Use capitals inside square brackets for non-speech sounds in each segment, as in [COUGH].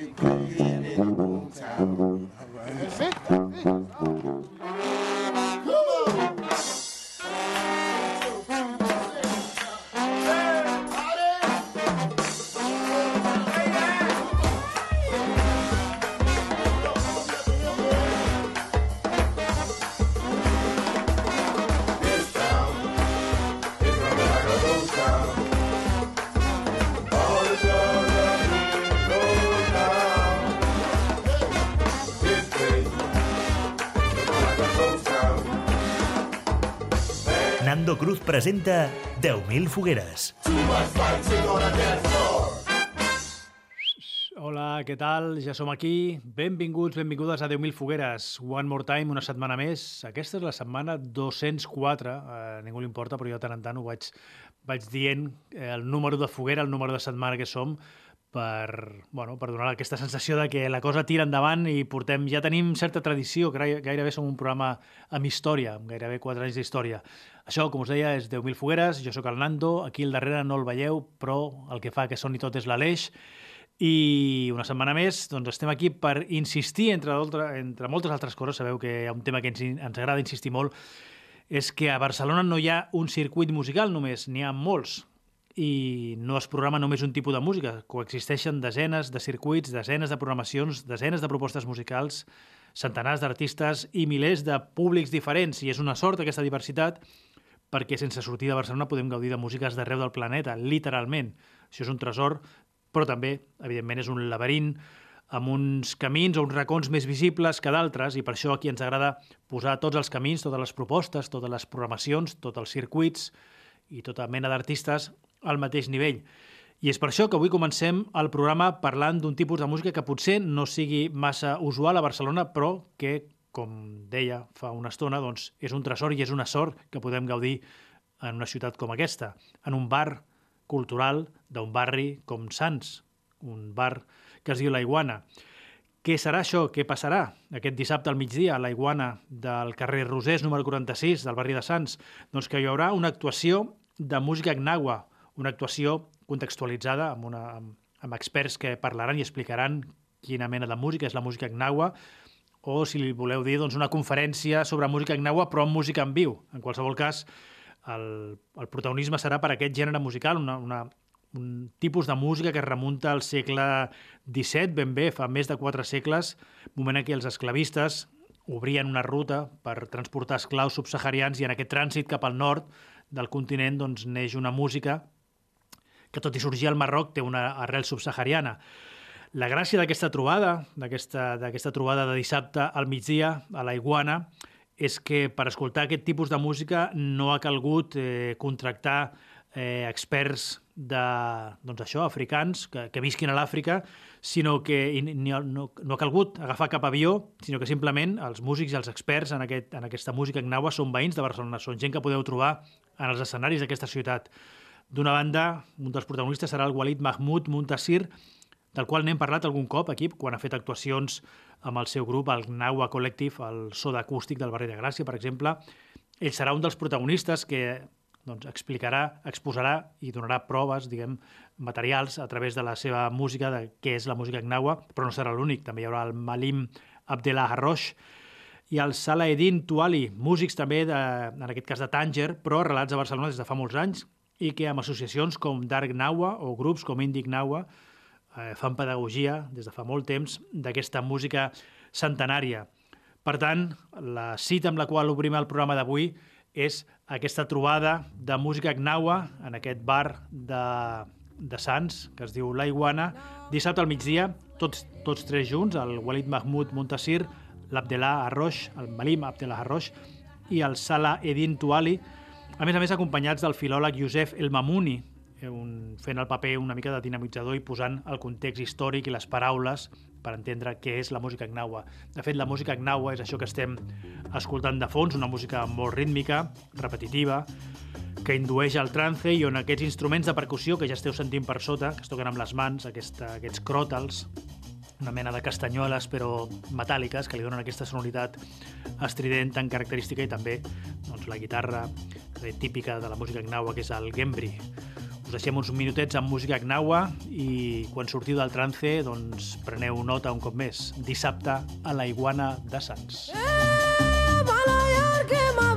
they playing in Motown. Come presenta 10.000 fogueres. Hola, què tal? Ja som aquí. Benvinguts, benvingudes a 10.000 fogueres. One more time, una setmana més. Aquesta és la setmana 204. A ningú li importa, però jo tant en tant ho vaig, vaig dient eh, el número de foguera, el número de setmana que som, per, bueno, per donar aquesta sensació de que la cosa tira endavant i portem, ja tenim certa tradició, gai- gairebé som un programa amb història, amb gairebé 4 anys d'història. Això, com us deia, és 10.000 fogueres, jo sóc el Nando, aquí al darrere no el veieu, però el que fa que soni tot és l'Aleix, i una setmana més doncs estem aquí per insistir, entre, entre moltes altres coses, sabeu que hi ha un tema que ens, ens agrada insistir molt, és que a Barcelona no hi ha un circuit musical només, n'hi ha molts. I no es programa només un tipus de música, coexisteixen desenes de circuits, desenes de programacions, desenes de propostes musicals, centenars d'artistes i milers de públics diferents, i és una sort aquesta diversitat perquè sense sortir de Barcelona podem gaudir de músiques d'arreu del planeta, literalment. Això és un tresor, però també, evidentment, és un laberint amb uns camins o uns racons més visibles que d'altres i per això aquí ens agrada posar tots els camins, totes les propostes, totes les programacions, tots els circuits i tota mena d'artistes al mateix nivell. I és per això que avui comencem el programa parlant d'un tipus de música que potser no sigui massa usual a Barcelona, però que, com deia fa una estona, doncs és un tresor i és una sort que podem gaudir en una ciutat com aquesta, en un bar cultural d'un barri com Sants, un bar que es diu La Iguana. Què serà això? Què passarà aquest dissabte al migdia a La Iguana del carrer Rosés, número 46, del barri de Sants? Doncs que hi haurà una actuació de música gnagua, una actuació contextualitzada amb, una, amb, amb experts que parlaran i explicaran quina mena de música és la música gnagua, o, si li voleu dir, doncs una conferència sobre música gnagua, però amb música en viu. En qualsevol cas, el, el protagonisme serà per aquest gènere musical, una, una, un tipus de música que es remunta al segle XVII, ben bé, fa més de quatre segles, moment en què els esclavistes obrien una ruta per transportar esclaus subsaharians i en aquest trànsit cap al nord del continent doncs, neix una música que tot i sorgir al Marroc té una arrel subsahariana. La gràcia d'aquesta trobada, d'aquesta trobada de dissabte al migdia a la Iguana, és que per escoltar aquest tipus de música no ha calgut eh, contractar eh, experts de, doncs això, africans que, que visquin a l'Àfrica, sinó que ni, no, no ha calgut agafar cap avió, sinó que simplement els músics i els experts en, aquest, en aquesta música gnaua són veïns de Barcelona, són gent que podeu trobar en els escenaris d'aquesta ciutat. D'una banda, un dels protagonistes serà el Walid Mahmoud Muntasir, del qual n'hem parlat algun cop aquí, quan ha fet actuacions amb el seu grup, el Gnawa Collective, el soda acústic del barri de Gràcia, per exemple. Ell serà un dels protagonistes que doncs, explicarà, exposarà i donarà proves, diguem, materials a través de la seva música, de què és la música Gnawa, però no serà l'únic. També hi haurà el Malim Abdellah Harrosh i el Salaeddin Tuali, músics també, de, en aquest cas de Tànger, però arrelats a Barcelona des de fa molts anys i que amb associacions com Dark Gnawa o grups com Indic Gnawa eh, fan pedagogia des de fa molt temps d'aquesta música centenària. Per tant, la cita amb la qual obrim el programa d'avui és aquesta trobada de música gnawa en aquest bar de, de Sants, que es diu La Iguana, dissabte al migdia, tots, tots tres junts, el Walid Mahmoud Muntasir, l'Abdelà Arroix, el Malim Abdelà Arroix i el Salah Edin Tuali, a més a més acompanyats del filòleg Youssef El Mamouni, eh, un, fent el paper una mica de dinamitzador i posant el context històric i les paraules per entendre què és la música gnawa. De fet, la música gnawa és això que estem escoltant de fons, una música molt rítmica, repetitiva, que indueix al trance i on aquests instruments de percussió que ja esteu sentint per sota, que es toquen amb les mans, aquesta, aquests cròtals, una mena de castanyoles però metàl·liques que li donen aquesta sonoritat estrident tan característica i també doncs, la guitarra eh, típica de la música gnawa que és el gembri Us deixem uns minutets amb música gnawa i quan sortiu del trance, doncs preneu nota un cop més. Dissabte a la Iguana de Sants. un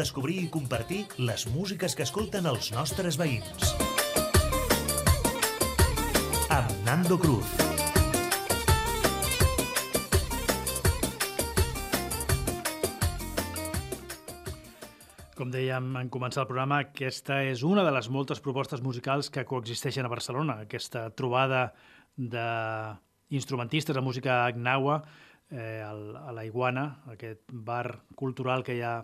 descobrir i compartir les músiques que escolten els nostres veïns. Amb Nando Cruz. Com dèiem en començar el programa, aquesta és una de les moltes propostes musicals que coexisteixen a Barcelona. Aquesta trobada d'instrumentistes de música gnawa eh, a la Iguana, aquest bar cultural que hi ha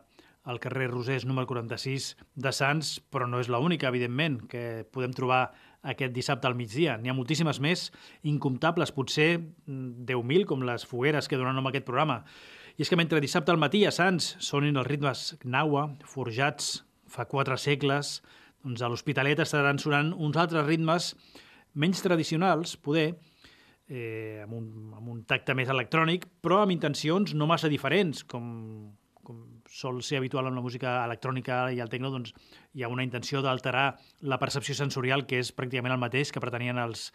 al carrer Rosés número 46 de Sants, però no és l'única, evidentment, que podem trobar aquest dissabte al migdia. N'hi ha moltíssimes més, incomptables, potser 10.000, com les fogueres que donen nom a aquest programa. I és que mentre dissabte al matí a Sants sonin els ritmes gnawa, forjats fa quatre segles, doncs a l'Hospitalet estaran sonant uns altres ritmes menys tradicionals, poder, eh, amb, un, amb un tacte més electrònic, però amb intencions no massa diferents, com sol ser habitual en la música electrònica i el tecno, doncs hi ha una intenció d'alterar la percepció sensorial, que és pràcticament el mateix que pretenien els,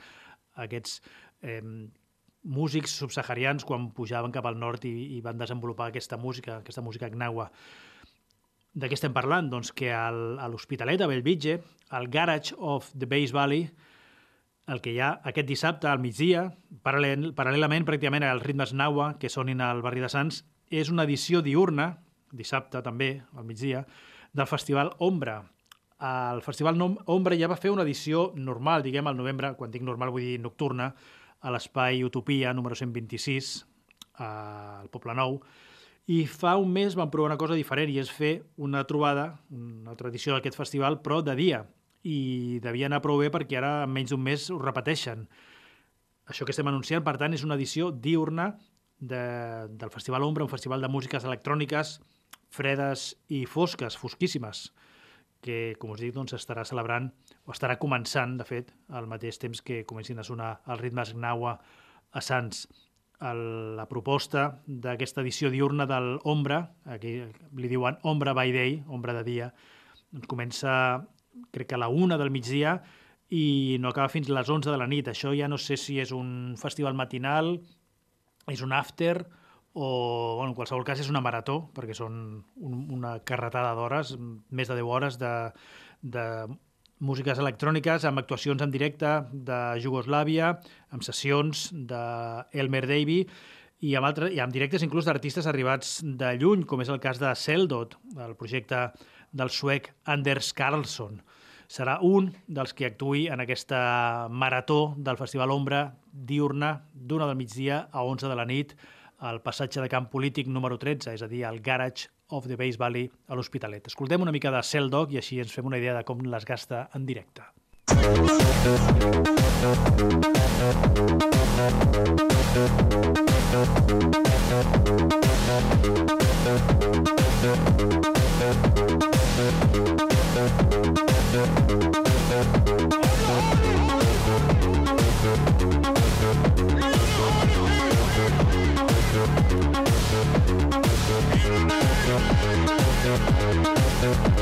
aquests eh, músics subsaharians quan pujaven cap al nord i, i van desenvolupar aquesta música, aquesta música gnawa. De què estem parlant? Doncs que al, a l'Hospitalet, a Bellvitge, al Garage of the Bass Valley, el que hi ha aquest dissabte al migdia, paral·lel, paral·lelament pràcticament als ritmes naua que sonin al barri de Sants, és una edició diurna, dissabte també, al migdia, del Festival Ombra. El Festival Ombra ja va fer una edició normal, diguem, al novembre, quan dic normal vull dir nocturna, a l'espai Utopia número 126, al Poble Nou, i fa un mes vam provar una cosa diferent i és fer una trobada, una tradició d'aquest festival, però de dia. I devia anar prou bé perquè ara en menys d'un mes ho repeteixen. Això que estem anunciant, per tant, és una edició diurna de, del Festival Ombra, un festival de músiques electròniques fredes i fosques, fosquíssimes, que, com us dic, doncs, estarà celebrant, o estarà començant, de fet, al mateix temps que comencin a sonar els ritmes Gnawa a Sants. El, la proposta d'aquesta edició diurna del Ombra, aquí li diuen Ombra by Day, Ombra de dia, doncs comença, crec que a la una del migdia, i no acaba fins a les 11 de la nit. Això ja no sé si és un festival matinal, és un after, o bueno, en qualsevol cas és una marató, perquè són un, una carretada d'hores, més de 10 hores de, de músiques electròniques amb actuacions en directe de Jugoslàvia, amb sessions d'Elmer Davy i amb, altres, i amb directes inclús d'artistes arribats de lluny, com és el cas de Seldot, el projecte del suec Anders Carlsson. Serà un dels que actui en aquesta marató del Festival Ombra diurna d'una del migdia a 11 de la nit al passatge de camp polític número 13, és a dir, al Garage of the Base Valley a l'Hospitalet. Escoltem una mica de Cell Dog i així ens fem una idea de com les gasta en directe. Thank Música you.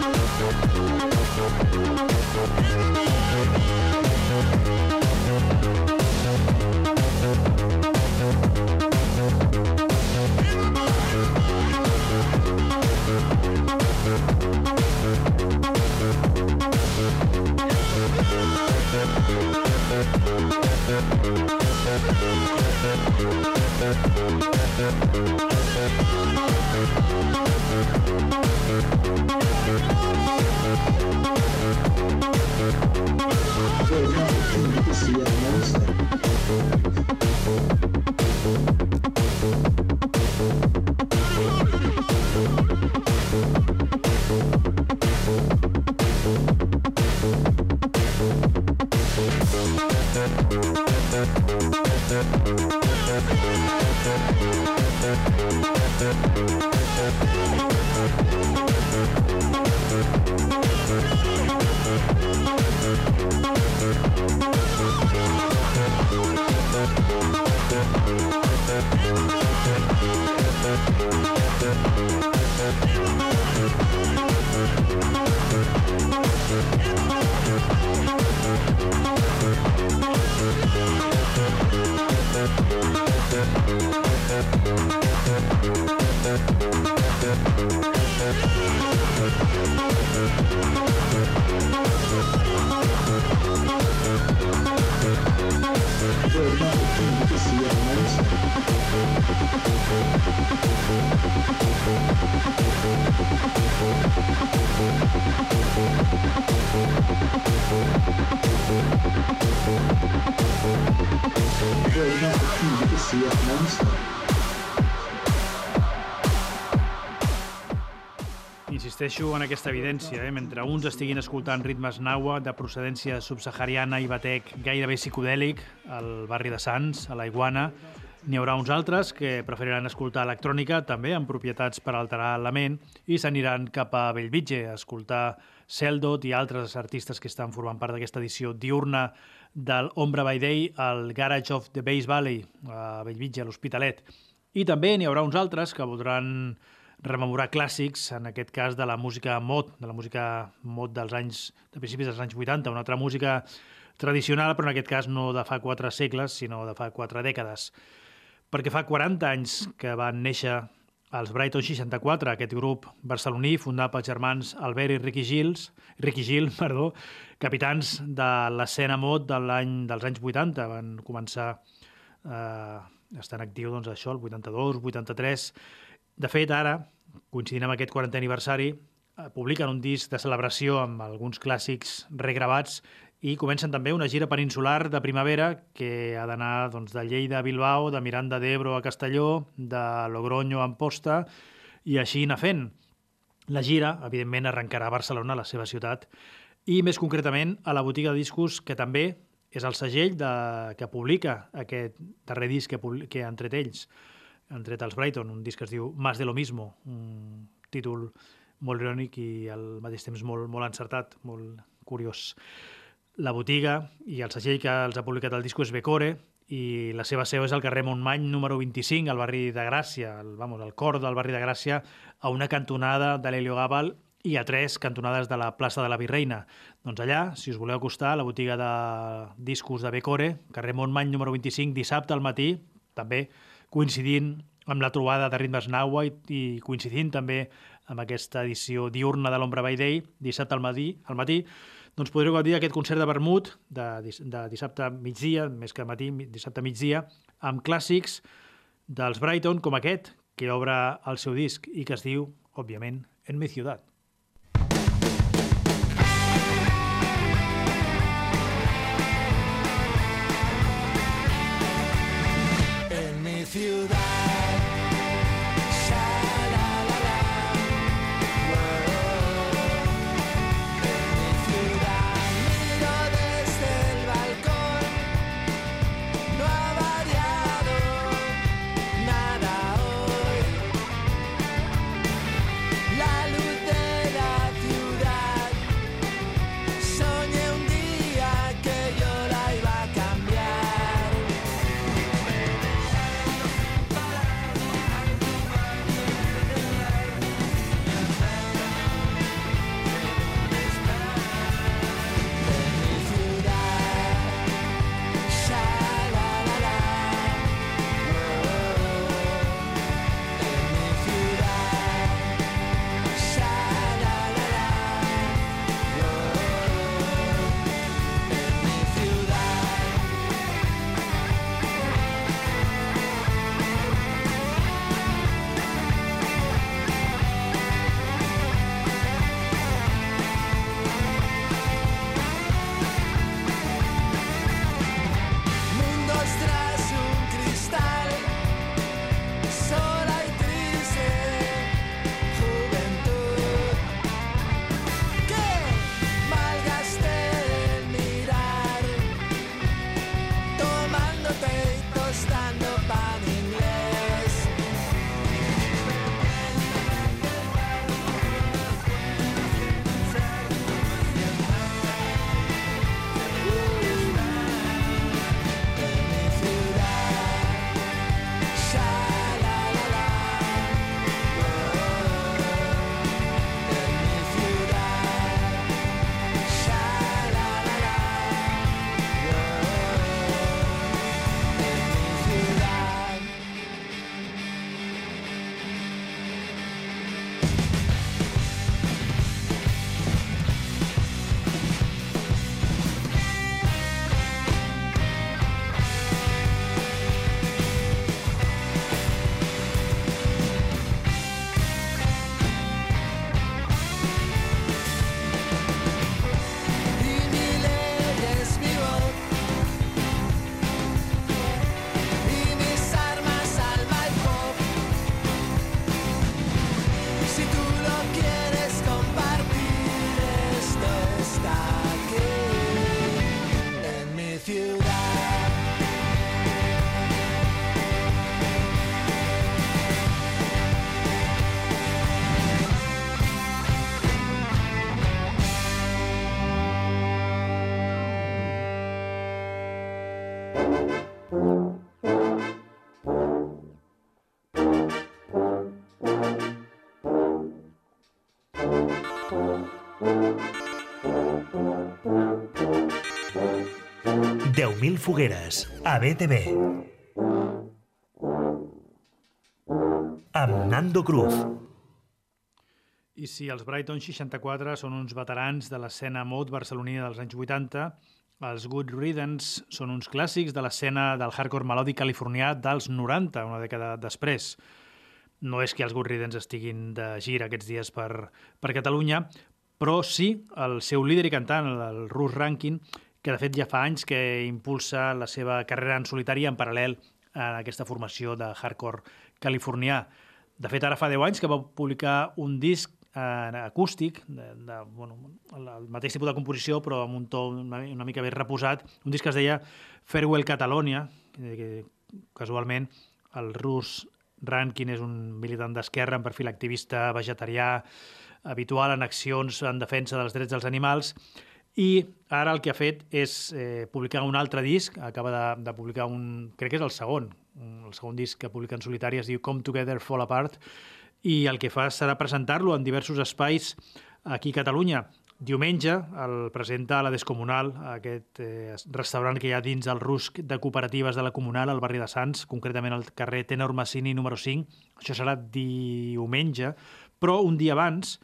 Música Insisteixo en aquesta evidència, eh? mentre uns estiguin escoltant ritmes naua de procedència subsahariana i batec gairebé psicodèlic al barri de Sants, a la Iguana, n'hi haurà uns altres que preferiran escoltar electrònica, també amb propietats per alterar la ment, i s'aniran cap a Bellvitge a escoltar Seldot i altres artistes que estan formant part d'aquesta edició diurna del Ombra by Day al Garage of the Bass Valley, a Bellvitge, a l'Hospitalet. I també n'hi haurà uns altres que voldran rememorar clàssics, en aquest cas de la música mod, de la música mod dels anys, de principis dels anys 80, una altra música tradicional, però en aquest cas no de fa quatre segles, sinó de fa quatre dècades. Perquè fa 40 anys que van néixer els Brighton 64, aquest grup barceloní fundat pels germans Albert i Ricky Gils, Ricky Gil, [LAUGHS] perdó, capitans de l'escena mod de l'any dels anys 80, van començar eh, estan actiu doncs, això, el 82, 83. De fet, ara, coincidint amb aquest 40è aniversari, eh, publiquen un disc de celebració amb alguns clàssics regravats i comencen també una gira peninsular de primavera que ha d'anar doncs, de Lleida a Bilbao, de Miranda d'Ebro a Castelló, de Logroño a Amposta, i així anar fent. La gira, evidentment, arrencarà a Barcelona, la seva ciutat, i més concretament a la botiga de discos, que també és el segell de, que publica aquest darrer disc que, que han tret ells, han tret els Brighton, un disc que es diu Más de lo mismo, un títol molt irònic i al mateix temps molt, molt encertat, molt curiós. La botiga i el segell que els ha publicat el disco és Becore i la seva seu és al carrer Montmany número 25, al barri de Gràcia, el, vamos, al cor del barri de Gràcia, a una cantonada de l'Helio Gàbal i a tres cantonades de la plaça de la Virreina. Doncs allà, si us voleu acostar, a la botiga de discos de Becore, carrer Montmany número 25, dissabte al matí, també coincidint amb la trobada de ritmes Naua i, i coincidint també amb aquesta edició diurna de l'Ombra by Day, dissabte al matí, al matí doncs podreu gaudir d'aquest concert de vermut de, de dissabte migdia, més que matí, dissabte migdia, amb clàssics dels Brighton com aquest, que obre el seu disc i que es diu, òbviament, En mi ciutat. En mi 10.000 fogueres a BTV. Amb Nando Cruz. I si els Brighton 64 són uns veterans de l'escena mod barcelonina dels anys 80, els Good Riddens són uns clàssics de l'escena del hardcore melòdic californià dels 90, una dècada després. No és que els Good Riddens estiguin de gira aquests dies per, per Catalunya, però sí el seu líder i cantant, el Rus Rankin, que de fet ja fa anys que impulsa la seva carrera en solitari en paral·lel a aquesta formació de hardcore californià. De fet, ara fa 10 anys que va publicar un disc en acústic, de, de, bueno, el, mateix tipus de composició, però amb un to una, una mica més reposat, un disc que es deia Farewell Catalonia, que, que casualment el rus Rankin és un militant d'esquerra amb perfil activista vegetarià, habitual en accions en defensa dels drets dels animals, i ara el que ha fet és eh, publicar un altre disc, acaba de, de publicar un, crec que és el segon, el segon disc que publica en solitari, es diu Come Together, Fall Apart, i el que fa serà presentar-lo en diversos espais aquí a Catalunya. Diumenge el presenta a la Descomunal, aquest eh, restaurant que hi ha dins el rusc de cooperatives de la Comunal, al barri de Sants, concretament al carrer Tenor Massini número 5. Això serà diumenge, però un dia abans,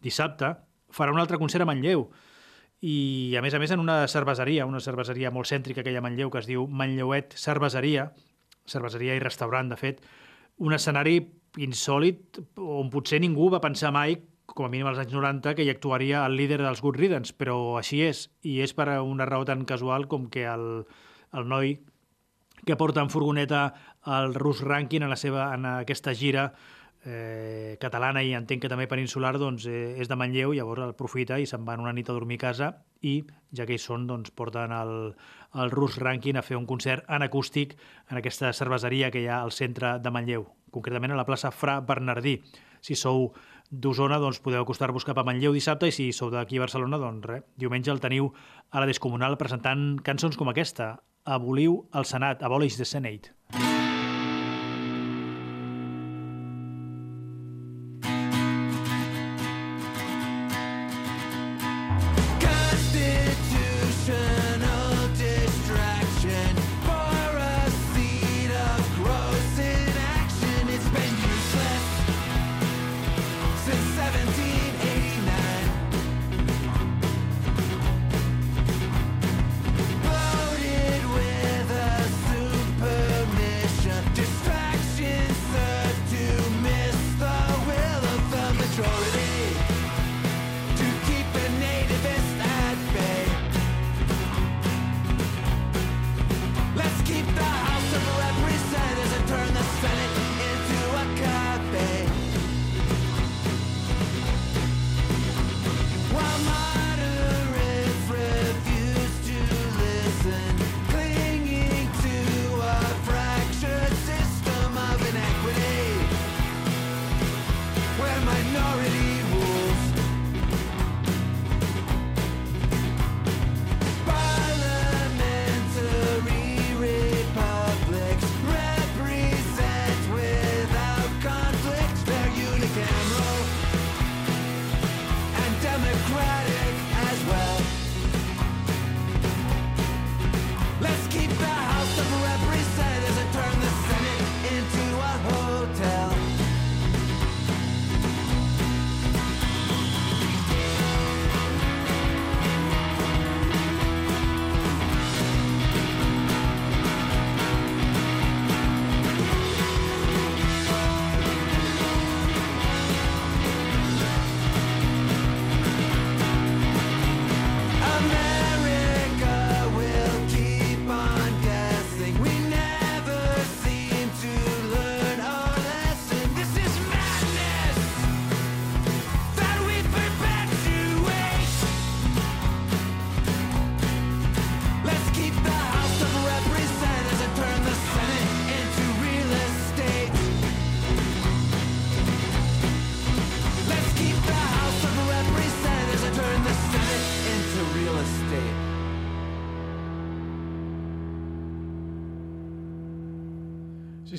dissabte, farà un altre concert a Manlleu i a més a més en una cerveseria, una cerveseria molt cèntrica que hi ha a Manlleu que es diu Manlleuet Cerveseria, cerveseria i restaurant, de fet, un escenari insòlid on potser ningú va pensar mai com a mínim als anys 90, que hi actuaria el líder dels Good Riddance, però així és, i és per una raó tan casual com que el, el noi que porta en furgoneta el Rus Rankin en, la seva, en aquesta gira eh, catalana i entenc que també peninsular doncs, eh, és de Manlleu, llavors aprofita i se'n van una nit a dormir a casa i, ja que hi són, doncs, porten el, el Rus Rankin a fer un concert en acústic en aquesta cerveseria que hi ha al centre de Manlleu, concretament a la plaça Fra Bernardí. Si sou d'Osona, doncs podeu acostar-vos cap a Manlleu dissabte i si sou d'aquí a Barcelona, doncs res, diumenge el teniu a la Descomunal presentant cançons com aquesta, Aboliu el Senat, Abolish the Senate. Constitutional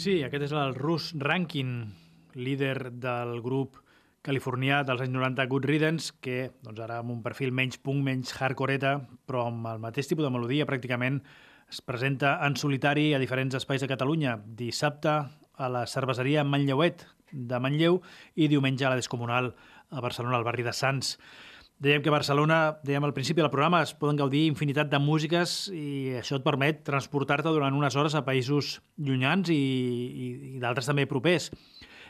Sí, aquest és el Rus Rankin, líder del grup californià dels anys 90, Good Riddance, que doncs ara amb un perfil menys punk, menys hardcoreta, però amb el mateix tipus de melodia pràcticament es presenta en solitari a diferents espais de Catalunya. Dissabte a la cerveseria Manlleuet de Manlleu i diumenge a la Descomunal a Barcelona, al barri de Sants. Dèiem que Barcelona, dèiem al principi del programa, es poden gaudir infinitat de músiques i això et permet transportar-te durant unes hores a països llunyans i, i, i d'altres també propers.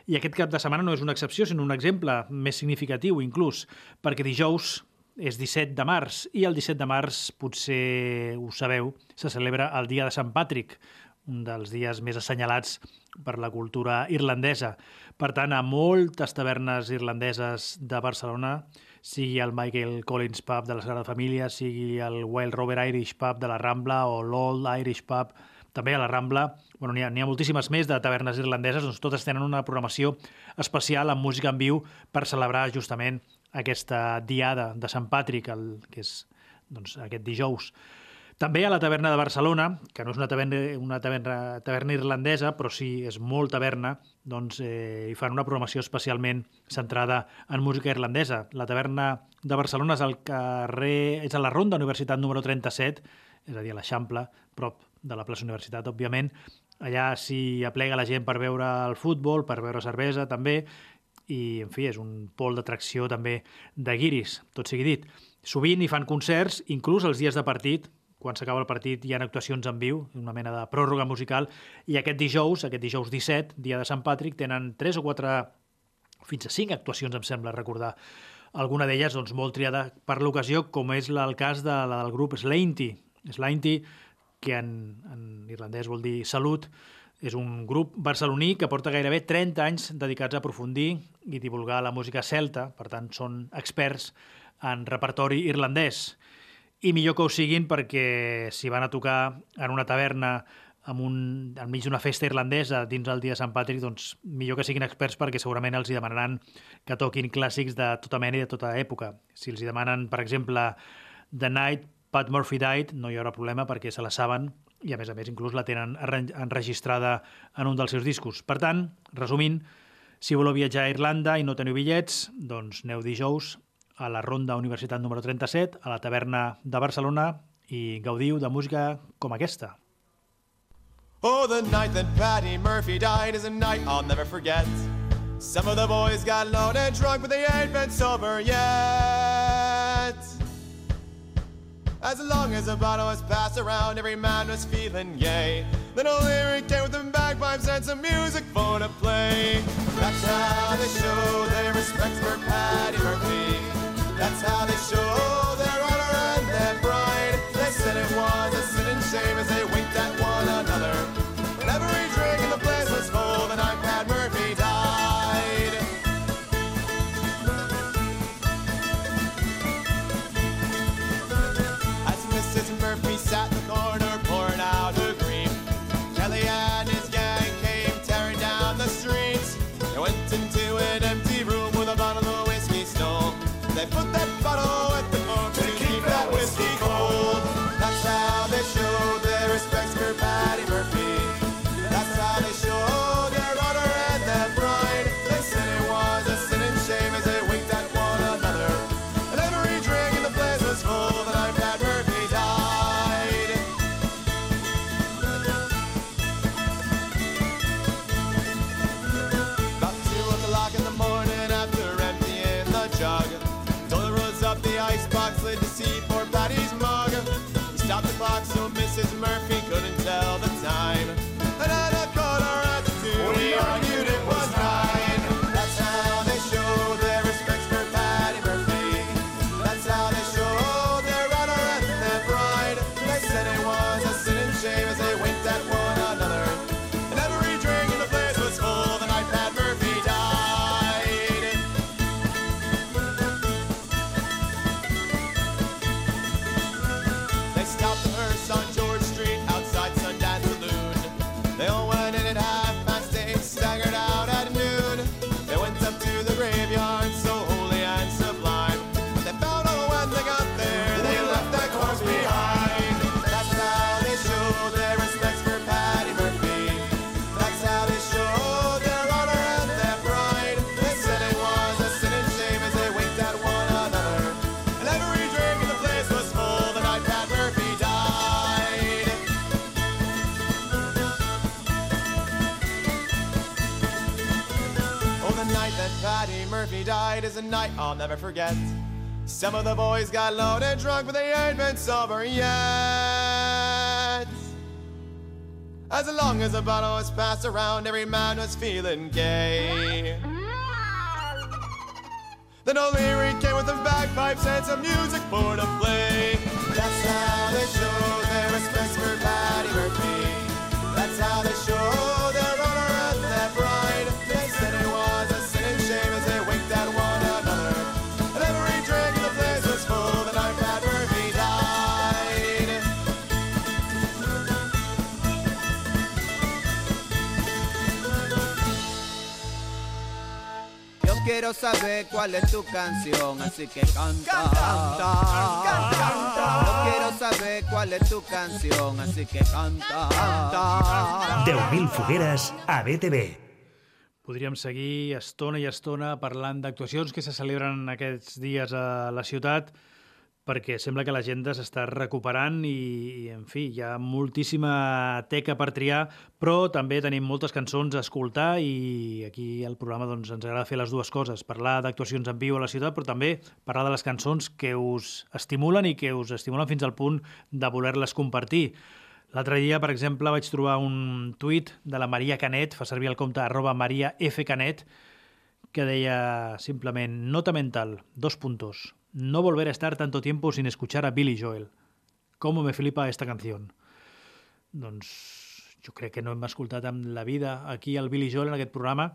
I aquest cap de setmana no és una excepció, sinó un exemple més significatiu, inclús, perquè dijous és 17 de març i el 17 de març, potser ho sabeu, se celebra el Dia de Sant Patrick, un dels dies més assenyalats per la cultura irlandesa. Per tant, a moltes tavernes irlandeses de Barcelona, sigui el Michael Collins Pub de la Sagrada Família, sigui el Wild Rover Irish Pub de la Rambla o l'Old Irish Pub també a la Rambla, bueno, n'hi ha, ha moltíssimes més de tavernes irlandeses, doncs totes tenen una programació especial amb música en viu per celebrar justament aquesta diada de Sant Patrick, el, que és doncs, aquest dijous. També a la taverna de Barcelona, que no és una taverna, una taverna, taverna irlandesa, però sí és molt taverna, doncs eh, hi fan una programació especialment centrada en música irlandesa. La taverna de Barcelona és al carrer, és a la Ronda Universitat número 37, és a dir, a l'Eixample, prop de la plaça Universitat, òbviament. Allà s'hi aplega la gent per veure el futbol, per veure cervesa, també, i, en fi, és un pol d'atracció també de guiris, tot sigui dit. Sovint hi fan concerts, inclús els dies de partit, quan s'acaba el partit hi ha actuacions en viu, una mena de pròrroga musical, i aquest dijous, aquest dijous 17, dia de Sant Patrick, tenen tres o quatre, fins a cinc actuacions, em sembla recordar. Alguna d'elles doncs, molt triada per l'ocasió, com és el cas de la del grup Slainty. Slainty, que en, en irlandès vol dir salut, és un grup barceloní que porta gairebé 30 anys dedicats a aprofundir i divulgar la música celta, per tant són experts en repertori irlandès. I millor que ho siguin perquè si van a tocar en una taverna amb un, enmig d'una festa irlandesa dins el dia de Sant Patrick, doncs millor que siguin experts perquè segurament els hi demanaran que toquin clàssics de tota mena i de tota època. Si els hi demanen, per exemple, The Night Pat Murphy Died, no hi haurà problema perquè se la saben i a més a més inclús la tenen enregistrada en un dels seus discos. Per tant, resumint, si voleu viatjar a Irlanda i no teniu bitllets, doncs aneu dijous a la Ronda Universitat número 37, a la taverna de Barcelona i gaudiu de música com aquesta. Oh, the night that Patty Murphy died is a night I'll never forget. Some of the boys got loaded drunk, but they ain't been sober yet. As long as the bottle was passed around, every man was feeling gay. Then a lyric came with them bagpipes and some music for to play. That's how they show their respect for Patty Murphy. That's how they show their honor and their pride. They said it was a sin and shame as they winked died is a night I'll never forget. Some of the boys got loaded drunk, but they ain't been sober yet. As long as the bottle was passed around, every man was feeling gay. Then O'Leary came with the bagpipes and some music for to play. That's how they show their respect for Patty Murphy. That's how they quiero saber cuál es tu canción, así que canta. Yo quiero saber cuál es tu canción, así que canta. 10.000 fogueres a BTV. Podríem seguir estona i estona parlant d'actuacions que se celebren aquests dies a la ciutat perquè sembla que l'agenda s'està recuperant i, i, en fi, hi ha moltíssima teca per triar, però també tenim moltes cançons a escoltar i aquí al programa doncs, ens agrada fer les dues coses, parlar d'actuacions en viu a la ciutat, però també parlar de les cançons que us estimulen i que us estimulen fins al punt de voler-les compartir. L'altre dia, per exemple, vaig trobar un tuit de la Maria Canet, fa servir el compte arroba Maria F. Canet, que deia simplement, nota mental, dos puntos, no volver a estar tanto tiempo sin escuchar a Billy Joel. ¿Cómo me flipa esta canción? Doncs jo crec que no hem escoltat en la vida aquí el Billy Joel en aquest programa.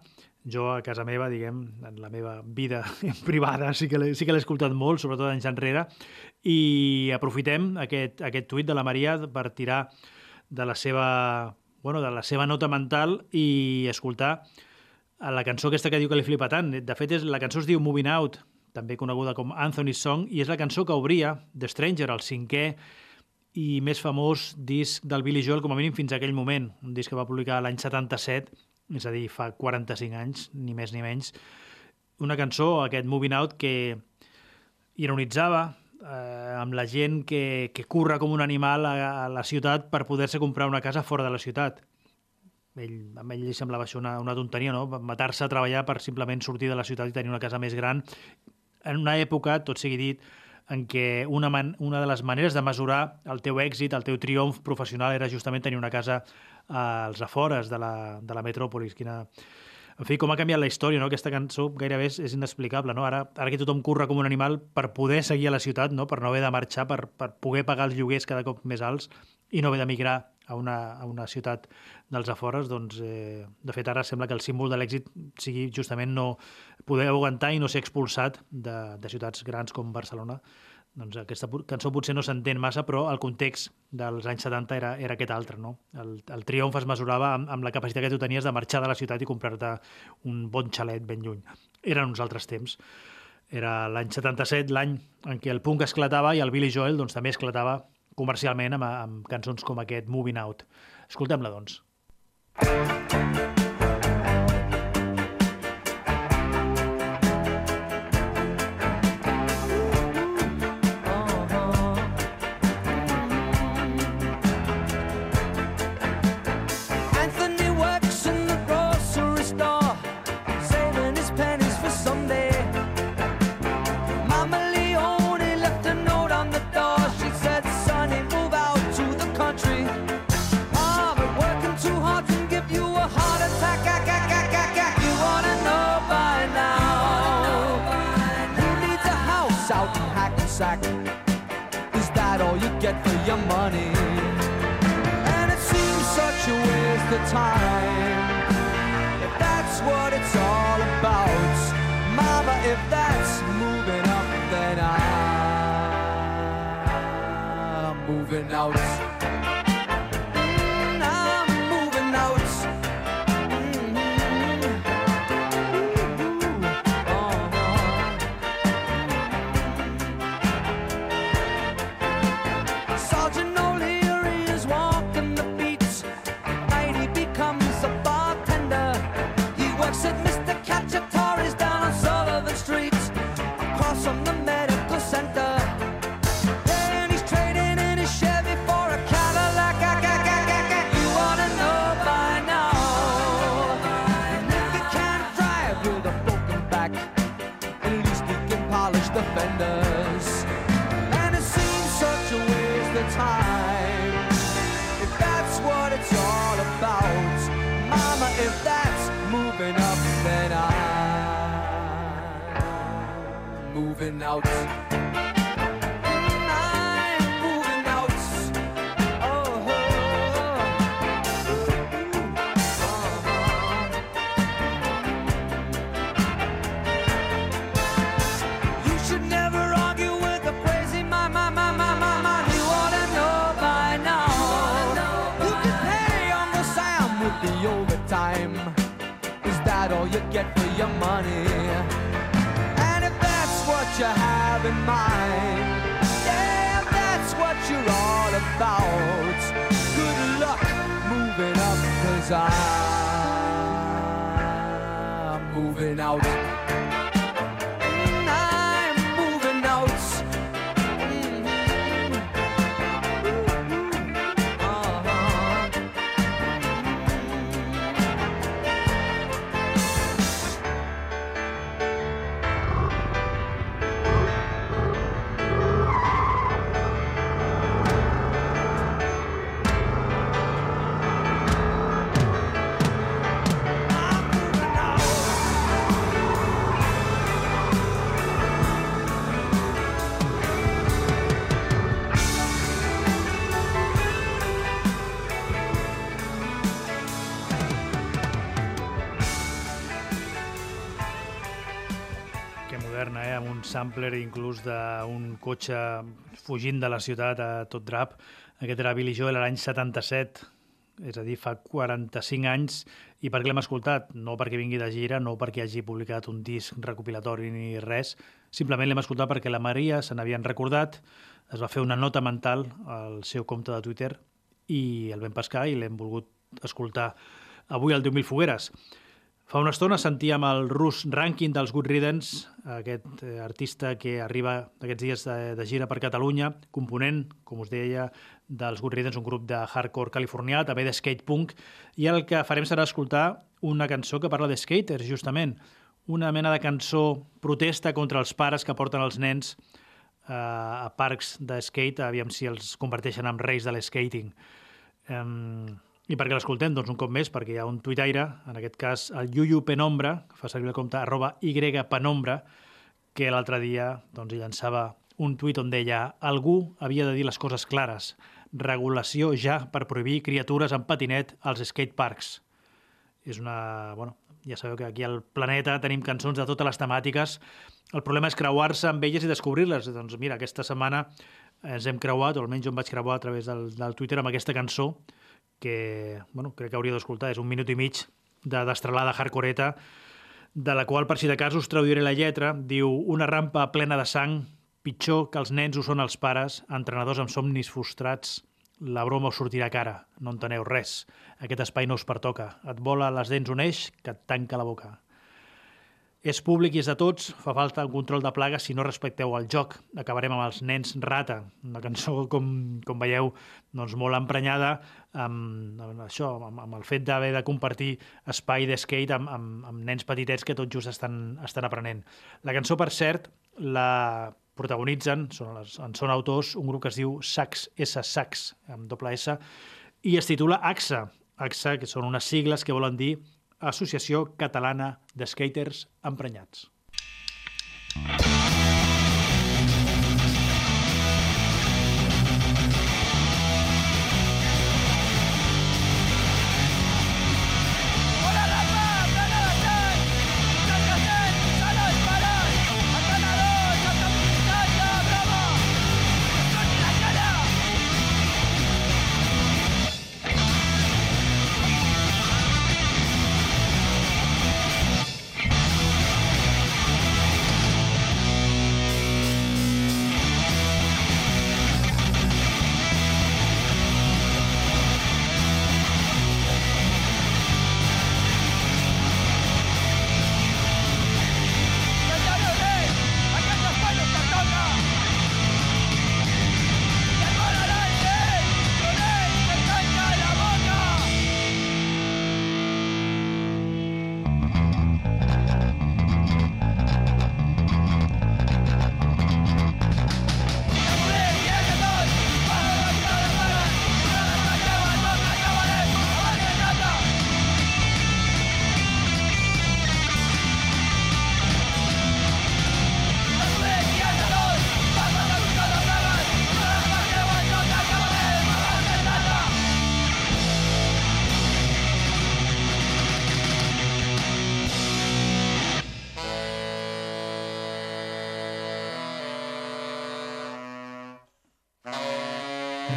Jo a casa meva, diguem, en la meva vida [LAUGHS] privada sí que l'he sí que escoltat molt, sobretot anys enrere, i aprofitem aquest, aquest tuit de la Maria per tirar de la seva, bueno, de la seva nota mental i escoltar la cançó aquesta que diu que li flipa tant. De fet, és, la cançó es diu Moving Out, també coneguda com Anthony's Song, i és la cançó que obria The Stranger, el cinquè i més famós disc del Billy Joel, com a mínim fins a aquell moment, un disc que va publicar l'any 77, és a dir, fa 45 anys, ni més ni menys. Una cançó, aquest Moving Out, que ironitzava eh, amb la gent que, que curra com un animal a, a la ciutat per poder-se comprar una casa fora de la ciutat. Ell, a ell li semblava això una, una tonteria, no? Matar-se a treballar per simplement sortir de la ciutat i tenir una casa més gran. En una època, tot sigui dit, en què una, man, una de les maneres de mesurar el teu èxit, el teu triomf professional era justament tenir una casa als afores de la, de la metròpolis. Quina... En fi, com ha canviat la història, no? Aquesta cançó gairebé és, és inexplicable, no? Ara, ara que tothom curra com un animal per poder seguir a la ciutat, no? Per no haver de marxar, per, per poder pagar els lloguers cada cop més alts i no haver d'emigrar a una, a una ciutat dels afores, doncs, eh, de fet, ara sembla que el símbol de l'èxit sigui justament no poder aguantar i no ser expulsat de, de ciutats grans com Barcelona. Doncs aquesta cançó potser no s'entén massa, però el context dels anys 70 era, era aquest altre, no? El, el triomf es mesurava amb, amb la capacitat que tu tenies de marxar de la ciutat i comprar-te un bon xalet ben lluny. Eren uns altres temps. Era l'any 77, l'any en què el punk esclatava i el Billy Joel doncs, també esclatava comercialment amb, amb cançons com aquest Moving Out. Escoltem-la, doncs. Anthony your money? And it seems such a waste of time. If that's what it's all about, Mama, if that's moving up, then I'm moving out. Moving out. You have in mind, yeah, that's what you're all about. Good luck moving up, cause I'm moving out. Que moderna, eh? amb un sampler inclús d'un cotxe fugint de la ciutat a tot drap. Aquest era Billy Joel l'any 77, és a dir, fa 45 anys. I per què l'hem escoltat? No perquè vingui de gira, no perquè hagi publicat un disc recopilatori ni res, simplement l'hem escoltat perquè la Maria se n'havien recordat, es va fer una nota mental al seu compte de Twitter i el vam pescar i l'hem volgut escoltar avui al 10.000 fogueres. Fa una estona sentíem el Rus Ranking dels Good Riddance, aquest eh, artista que arriba aquests dies de, de gira per Catalunya, component, com us deia, dels Good Riddance, un grup de hardcore californià, també de skate punk, i el que farem serà escoltar una cançó que parla de skaters, justament, una mena de cançó protesta contra els pares que porten els nens eh, a parcs de skate, aviam si els converteixen en reis de l'escating. Um, I per què l'escoltem? Doncs un cop més, perquè hi ha un tuitaire, en aquest cas el Yuyu Penombra, que fa servir el compte arroba ypenombra, que l'altre dia doncs, llançava un tuit on deia algú havia de dir les coses clares. Regulació ja per prohibir criatures en patinet als skateparks. És una... Bueno, ja sabeu que aquí al planeta tenim cançons de totes les temàtiques. El problema és creuar-se amb elles i descobrir-les. Doncs mira, aquesta setmana ens hem creuat, o almenys jo em vaig creuar a través del, del Twitter amb aquesta cançó que bueno, crec que hauríeu d'escoltar. És un minut i mig de destralada hardcoreta, de la qual, per si de cas, us traduiré la lletra. Diu, una rampa plena de sang, pitjor que els nens ho són els pares, entrenadors amb somnis frustrats, la broma us sortirà cara, no enteneu res. Aquest espai no us pertoca. Et vola les dents un eix que et tanca la boca. És públic i és de tots, fa falta un control de plagues si no respecteu el joc. Acabarem amb els nens rata, una cançó, [LAUGHS] com, com veieu, doncs molt emprenyada amb, amb això, amb, amb el fet d'haver de compartir espai de skate amb, amb, amb nens petitets que tot just estan, estan aprenent. La cançó, per cert, la protagonitzen, són, les, en són autors, un grup que es diu Sax, S Sax, amb doble S, i es titula AXA, AXA, que són unes sigles que volen dir Associació Catalana de Skaters Emprenyats. Hola,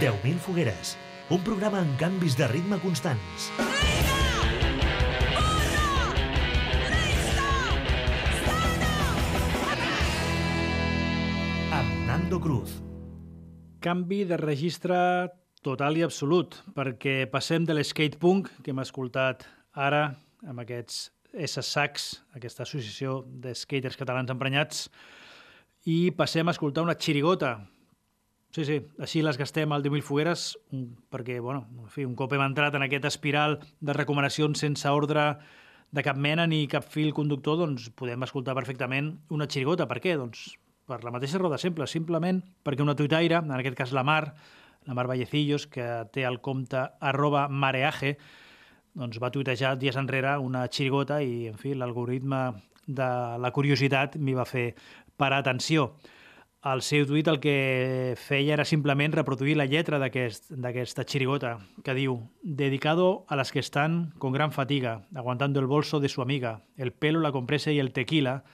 10.000 fogueres, un programa amb canvis de ritme constants. Amb Nando Cruz. Canvi de registre total i absolut, perquè passem de l'skate punk que hem escoltat ara amb aquests S-Sacs, aquesta associació de skaters catalans emprenyats, i passem a escoltar una xirigota. Sí, sí, així les gastem al 10.000 fogueres, perquè, bueno, en fi, un cop hem entrat en aquest espiral de recomanacions sense ordre de cap mena ni cap fil conductor, doncs podem escoltar perfectament una xirigota. Per què? Doncs per la mateixa de sempre, simplement perquè una tuitaire, en aquest cas la Mar, la Mar Vallecillos, que té el compte arroba mareaje, doncs va tuitejar dies enrere una xirigota i, en fi, l'algoritme de la curiositat m'hi va fer parar atenció. El seu tuit el que feia era simplement reproduir la lletra d'aquest- d'aquesta xirigota, que diu «Dedicado a las que están con gran fatiga, aguantando el bolso de su amiga, el pelo, la compresa y el tequila,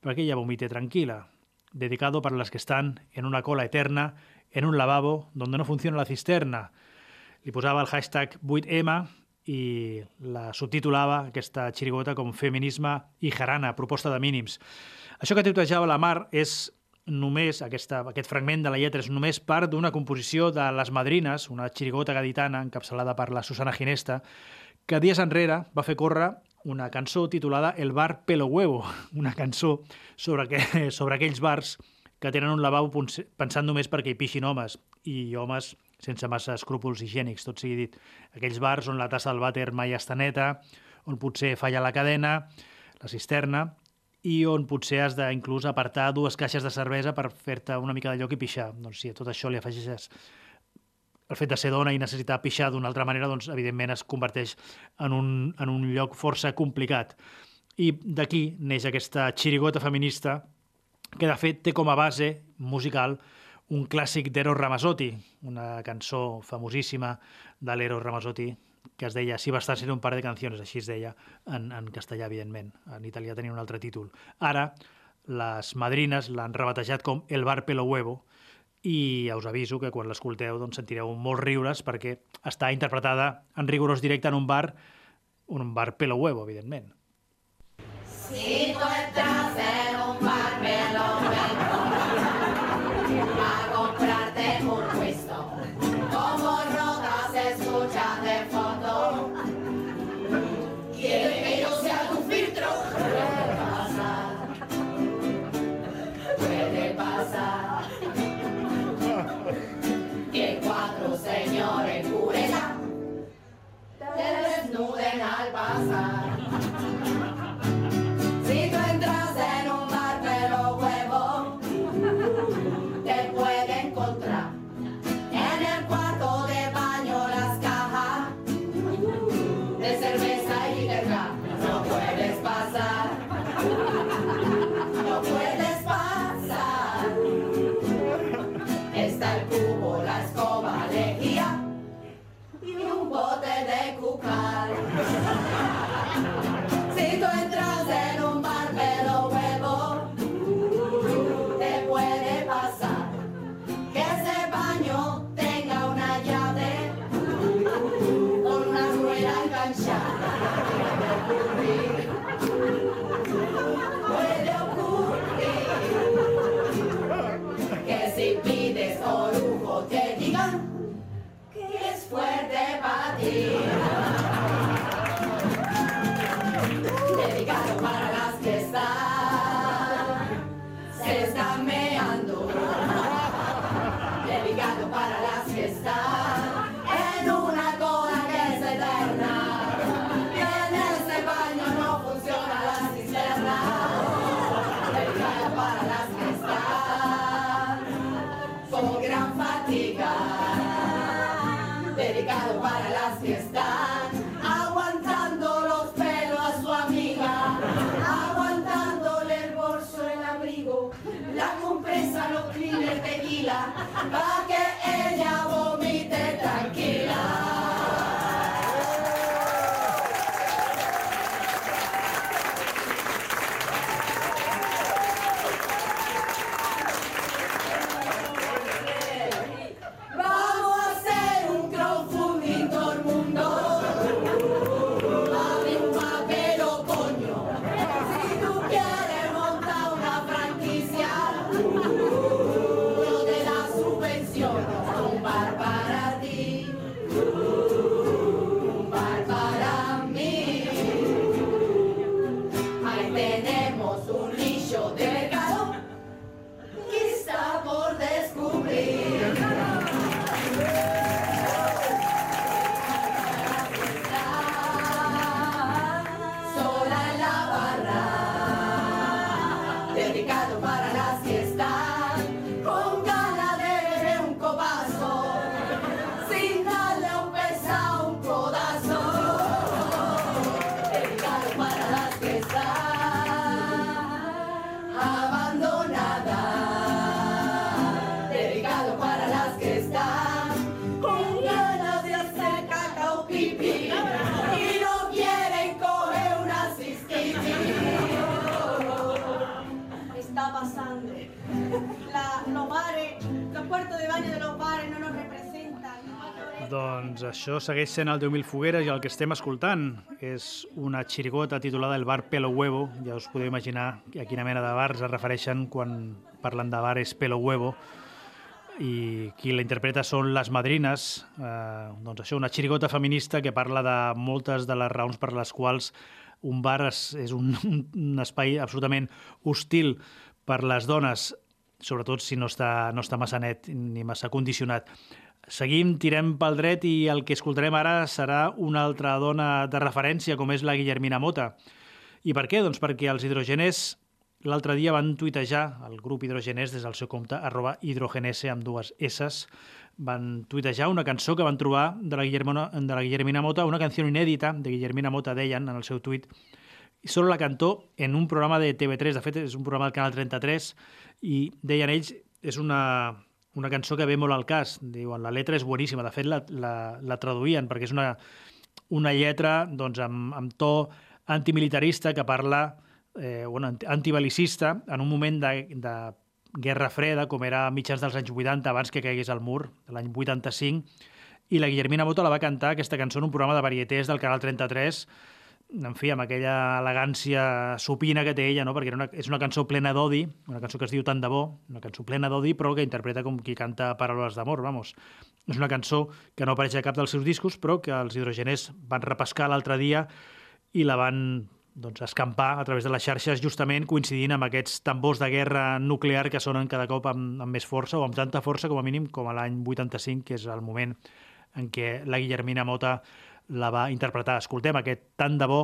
para que ella vomite tranquila. Dedicado para las que están en una cola eterna, en un lavabo donde no funciona la cisterna». Li posava el hashtag 8M i la subtitulava, aquesta xirigota, com Feminisme i jarana, proposta de mínims. Això que tutejava la Mar és només, aquesta, aquest fragment de la lletra és només part d'una composició de Les Madrines, una xirigota gaditana encapçalada per la Susana Ginesta, que dies enrere va fer córrer una cançó titulada El bar Pelo Huevo, [LAUGHS] una cançó sobre, que, sobre aquells bars que tenen un lavabo pensant només perquè hi pixin homes i homes sense massa escrúpols higiènics, tot sigui dit. Aquells bars on la tassa del vàter mai està neta, on potser falla la cadena, la cisterna, i on potser has d'inclús apartar dues caixes de cervesa per fer-te una mica de lloc i pixar. Doncs si a tot això li afegeixes el fet de ser dona i necessitar pixar d'una altra manera, doncs evidentment es converteix en un, en un lloc força complicat. I d'aquí neix aquesta xirigota feminista que de fet té com a base musical un clàssic d'Eros Ramazzotti, una cançó famosíssima de l'Eros Ramazzotti que es deia Si bastant ser un par de canciones, així es deia en, en castellà, evidentment. En italià tenia un altre títol. Ara, les madrines l'han rebatejat com El bar pelo huevo i ja us aviso que quan l'escolteu doncs, sentireu molts riures perquè està interpretada en rigorós directe en un bar, un bar pelo huevo, evidentment. Si tú entras en un bar, me lo al tequila, això segueix sent el 10.000 fogueres i el que estem escoltant és una xirigota titulada El bar Pelo Huevo. Ja us podeu imaginar a quina mena de bars es refereixen quan parlen de bares Pelo Huevo i qui la interpreta són les madrines, eh, doncs això, una xirigota feminista que parla de moltes de les raons per les quals un bar és, és [LAUGHS] un, un espai absolutament hostil per les dones, sobretot si no està, no està massa net ni massa condicionat. Seguim, tirem pel dret i el que escoltarem ara serà una altra dona de referència, com és la Guillermina Mota. I per què? Doncs perquè els hidrogeners l'altre dia van tuitejar, el grup hidrogeners des del seu compte, arroba hidrogenese amb dues S's, van tuitejar una cançó que van trobar de la, de la Guillermina Mota, una canció inèdita de Guillermina Mota, deien en el seu tuit, i solo la cantó en un programa de TV3, de fet és un programa del Canal 33, i deien ells, és una, una cançó que ve molt al cas, diuen, la letra és boníssima, de fet la, la, la traduïen perquè és una, una lletra doncs, amb, amb to antimilitarista que parla, eh, bueno, anti- antibelicista, en un moment de, de guerra freda, com era a mitjans dels anys 80, abans que caigués el mur, l'any 85, i la Guillermina Moto la va cantar, aquesta cançó, en un programa de varietés del Canal 33, en fi, amb aquella elegància supina que té ella, no? perquè era una, és una cançó plena d'odi, una cançó que es diu Tant de bo, una cançó plena d'odi, però que interpreta com qui canta paraules d'amor, vamos. És una cançó que no apareix a cap dels seus discos, però que els hidrogeners van repescar l'altre dia i la van doncs, escampar a través de les xarxes justament coincidint amb aquests tambors de guerra nuclear que sonen cada cop amb, amb més força o amb tanta força com a mínim com a l'any 85, que és el moment en què la Guillermina Mota la va interpretar. Escoltem aquest tant de bo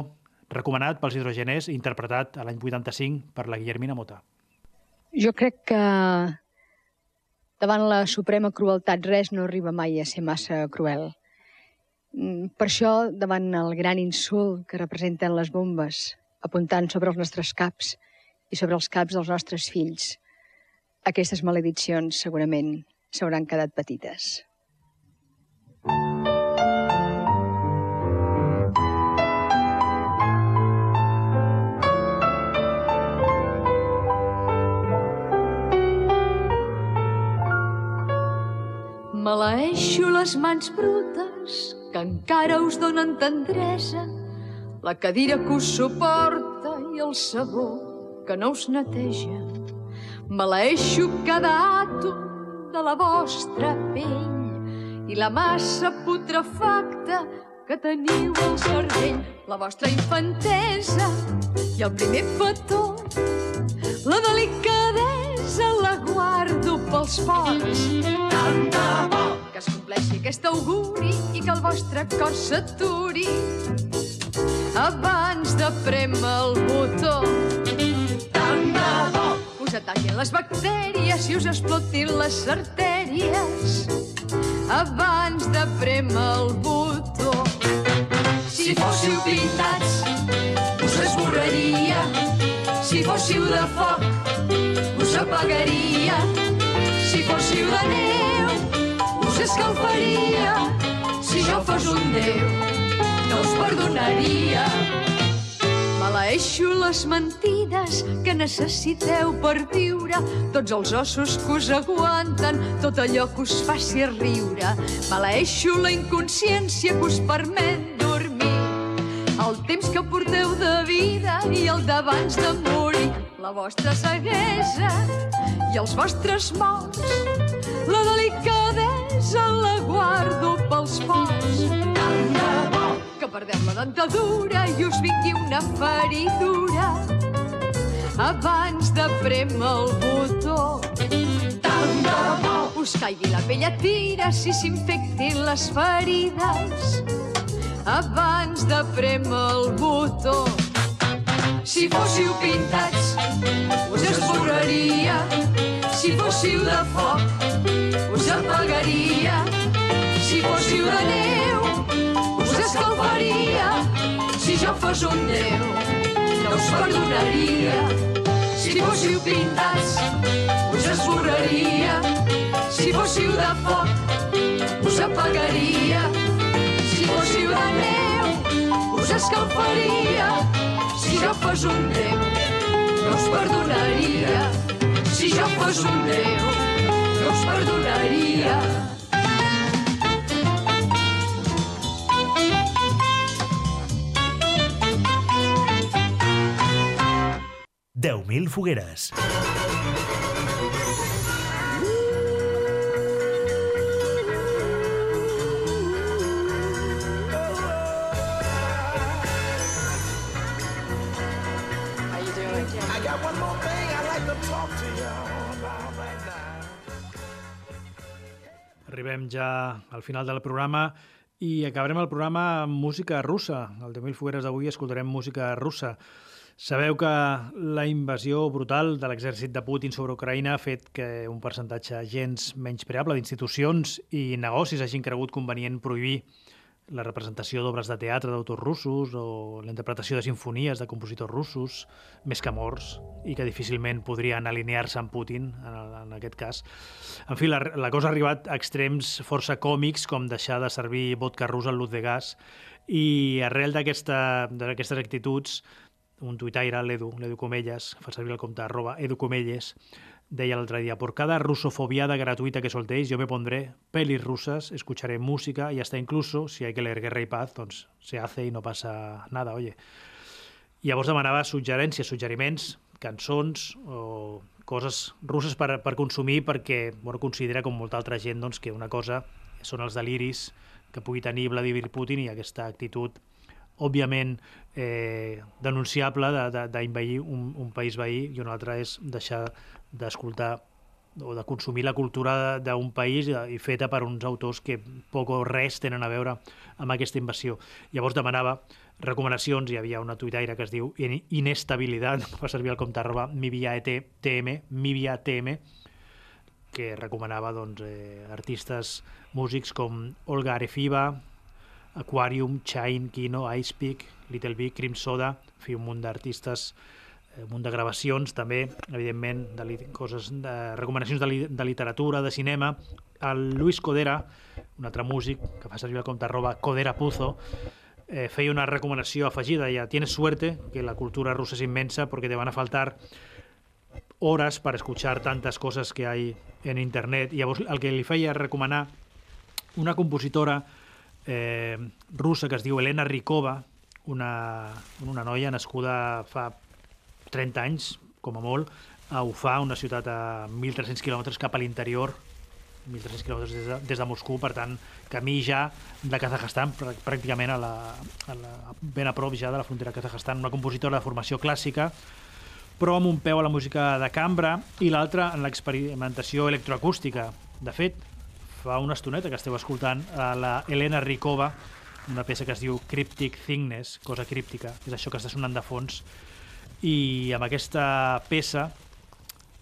recomanat pels hidrogeners, interpretat a l'any 85 per la Guillermina Mota. Jo crec que davant la suprema crueltat res no arriba mai a ser massa cruel. Mm, Per això, davant el gran insult que representen les bombes apuntant sobre els nostres caps i sobre els caps dels nostres fills, aquestes malediccions segurament s'hauran quedat petites. Maleeixo les mans brutes que encara us donen tendresa, la cadira que us suporta i el sabó que no us neteja. Maleeixo cada àtom de la vostra pell i la massa putrefacta que teniu al cervell, la vostra infantesa i el primer petó, la delicadesa la guardo pels pocs. Tant de bo que es compleixi aquest auguri i que el vostre cor s'aturi abans de prémer el botó. Tant de bo us ataquin les bactèries i us explotin les artèries abans de prémer el botó. Si fóssiu pintats, us esborraria. Si fóssiu de foc, us apagaria. Si fóssiu de neu, us escalfaria. Si jo fos un déu, no us perdonaria. Maleeixo les mentides que necessiteu per viure, tots els ossos que us aguanten, tot allò que us faci riure. Maleeixo la inconsciència que us permet dormir, el temps que porteu de vida i el d'abans de morir, la vostra ceguesa i els vostres morts, la delicadesa la guardo pels forts. Tant de bo que perdem la dentadura i us vingui una feridura abans de prémer el botó. Tant de bo us caigui la pell a tira si s'infectin les ferides abans de prémer el botó. Si fóssiu pintats, us esborraria. Si fóssiu de foc, us apagaria. Si fóssiu de neu, us escalfaria. Si jo fos un déu, no us perdonaria. Si fóssiu pintats, us esborraria. Si fóssiu de foc, us apagaria. Si fóssiu de neu, us escalfaria. Si jo fos un déu, no us perdonaria. Si jo fos un déu, no us perdonaria. 10.000 fogueres. Arribem ja al final del programa i acabarem el programa amb música russa. Al 10.000 fogueres d'avui escoltarem música russa. Sabeu que la invasió brutal de l'exèrcit de Putin sobre Ucraïna ha fet que un percentatge gens menyspreable d'institucions i negocis hagin cregut convenient prohibir la representació d'obres de teatre d'autors russos o la interpretació de sinfonies de compositors russos, més que morts, i que difícilment podrien alinear-se amb Putin, en, en aquest cas. En fi, la, la cosa ha arribat a extrems força còmics, com deixar de servir vodka rus al lut de gas, i arrel d'aquestes actituds, un tuitaire, l'Edu, l'Edu Comelles, fa servir el compte arroba Edu Comelles, deia l'altre dia, por cada rusofobiada gratuita que soltéis, yo me pondré pelis rusas, escucharé música y hasta incluso, si hay que leer Guerra y Paz, doncs se hace y no pasa nada, oye. Llavors demanava suggerències, suggeriments, cançons o coses russes per, per consumir perquè bueno, considera, com molta altra gent, doncs, que una cosa són els deliris que pugui tenir Vladimir Putin i aquesta actitud òbviament eh, denunciable de- de- d'invair un, un país veí i una altra és deixar d'escoltar o de consumir la cultura d'un país i, feta per uns autors que poc o res tenen a veure amb aquesta invasió. Llavors demanava recomanacions, hi havia una tuitaire que es diu In- Inestabilitat, [LAUGHS] fa servir el compte arroba miviatm, miviatm, que recomanava doncs, eh, artistes músics com Olga Arefiva, Aquarium, Chain, Kino, Ice Peak, Little Big, Cream Soda, fi, un munt d'artistes, un munt de gravacions també, evidentment, de coses de recomanacions de, li, de literatura, de cinema. El Luis Codera, un altre músic que fa servir el compte arroba Codera Puzo, eh, feia una recomanació afegida, ja, tienes suerte, que la cultura rusa es inmensa porque te van a faltar horas para escuchar tantas cosas que hay en internet. I llavors el que li feia recomanar una compositora eh, russa que es diu Elena Rikova, una, una noia nascuda fa 30 anys, com a molt, a Ufà, una ciutat a 1.300 quilòmetres cap a l'interior, 1.300 quilòmetres des, de, des de Moscou, per tant, camí ja de Kazakhstan, prà- pràcticament a la, a la, ben a prop ja de la frontera de Kazakhstan, una compositora de formació clàssica, però amb un peu a la música de cambra i l'altre en l'experimentació electroacústica. De fet, fa una estoneta que esteu escoltant a la Helena Rikova, una peça que es diu Cryptic Thickness, cosa críptica, és això que està sonant de fons, i amb aquesta peça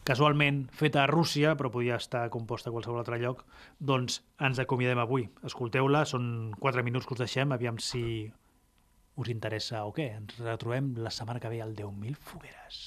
casualment feta a Rússia, però podia estar composta a qualsevol altre lloc, doncs ens acomiadem avui. Escolteu-la, són 4 minuts que us deixem, aviam si us interessa o què. Ens retrobem la setmana que ve al 10.000 fogueres.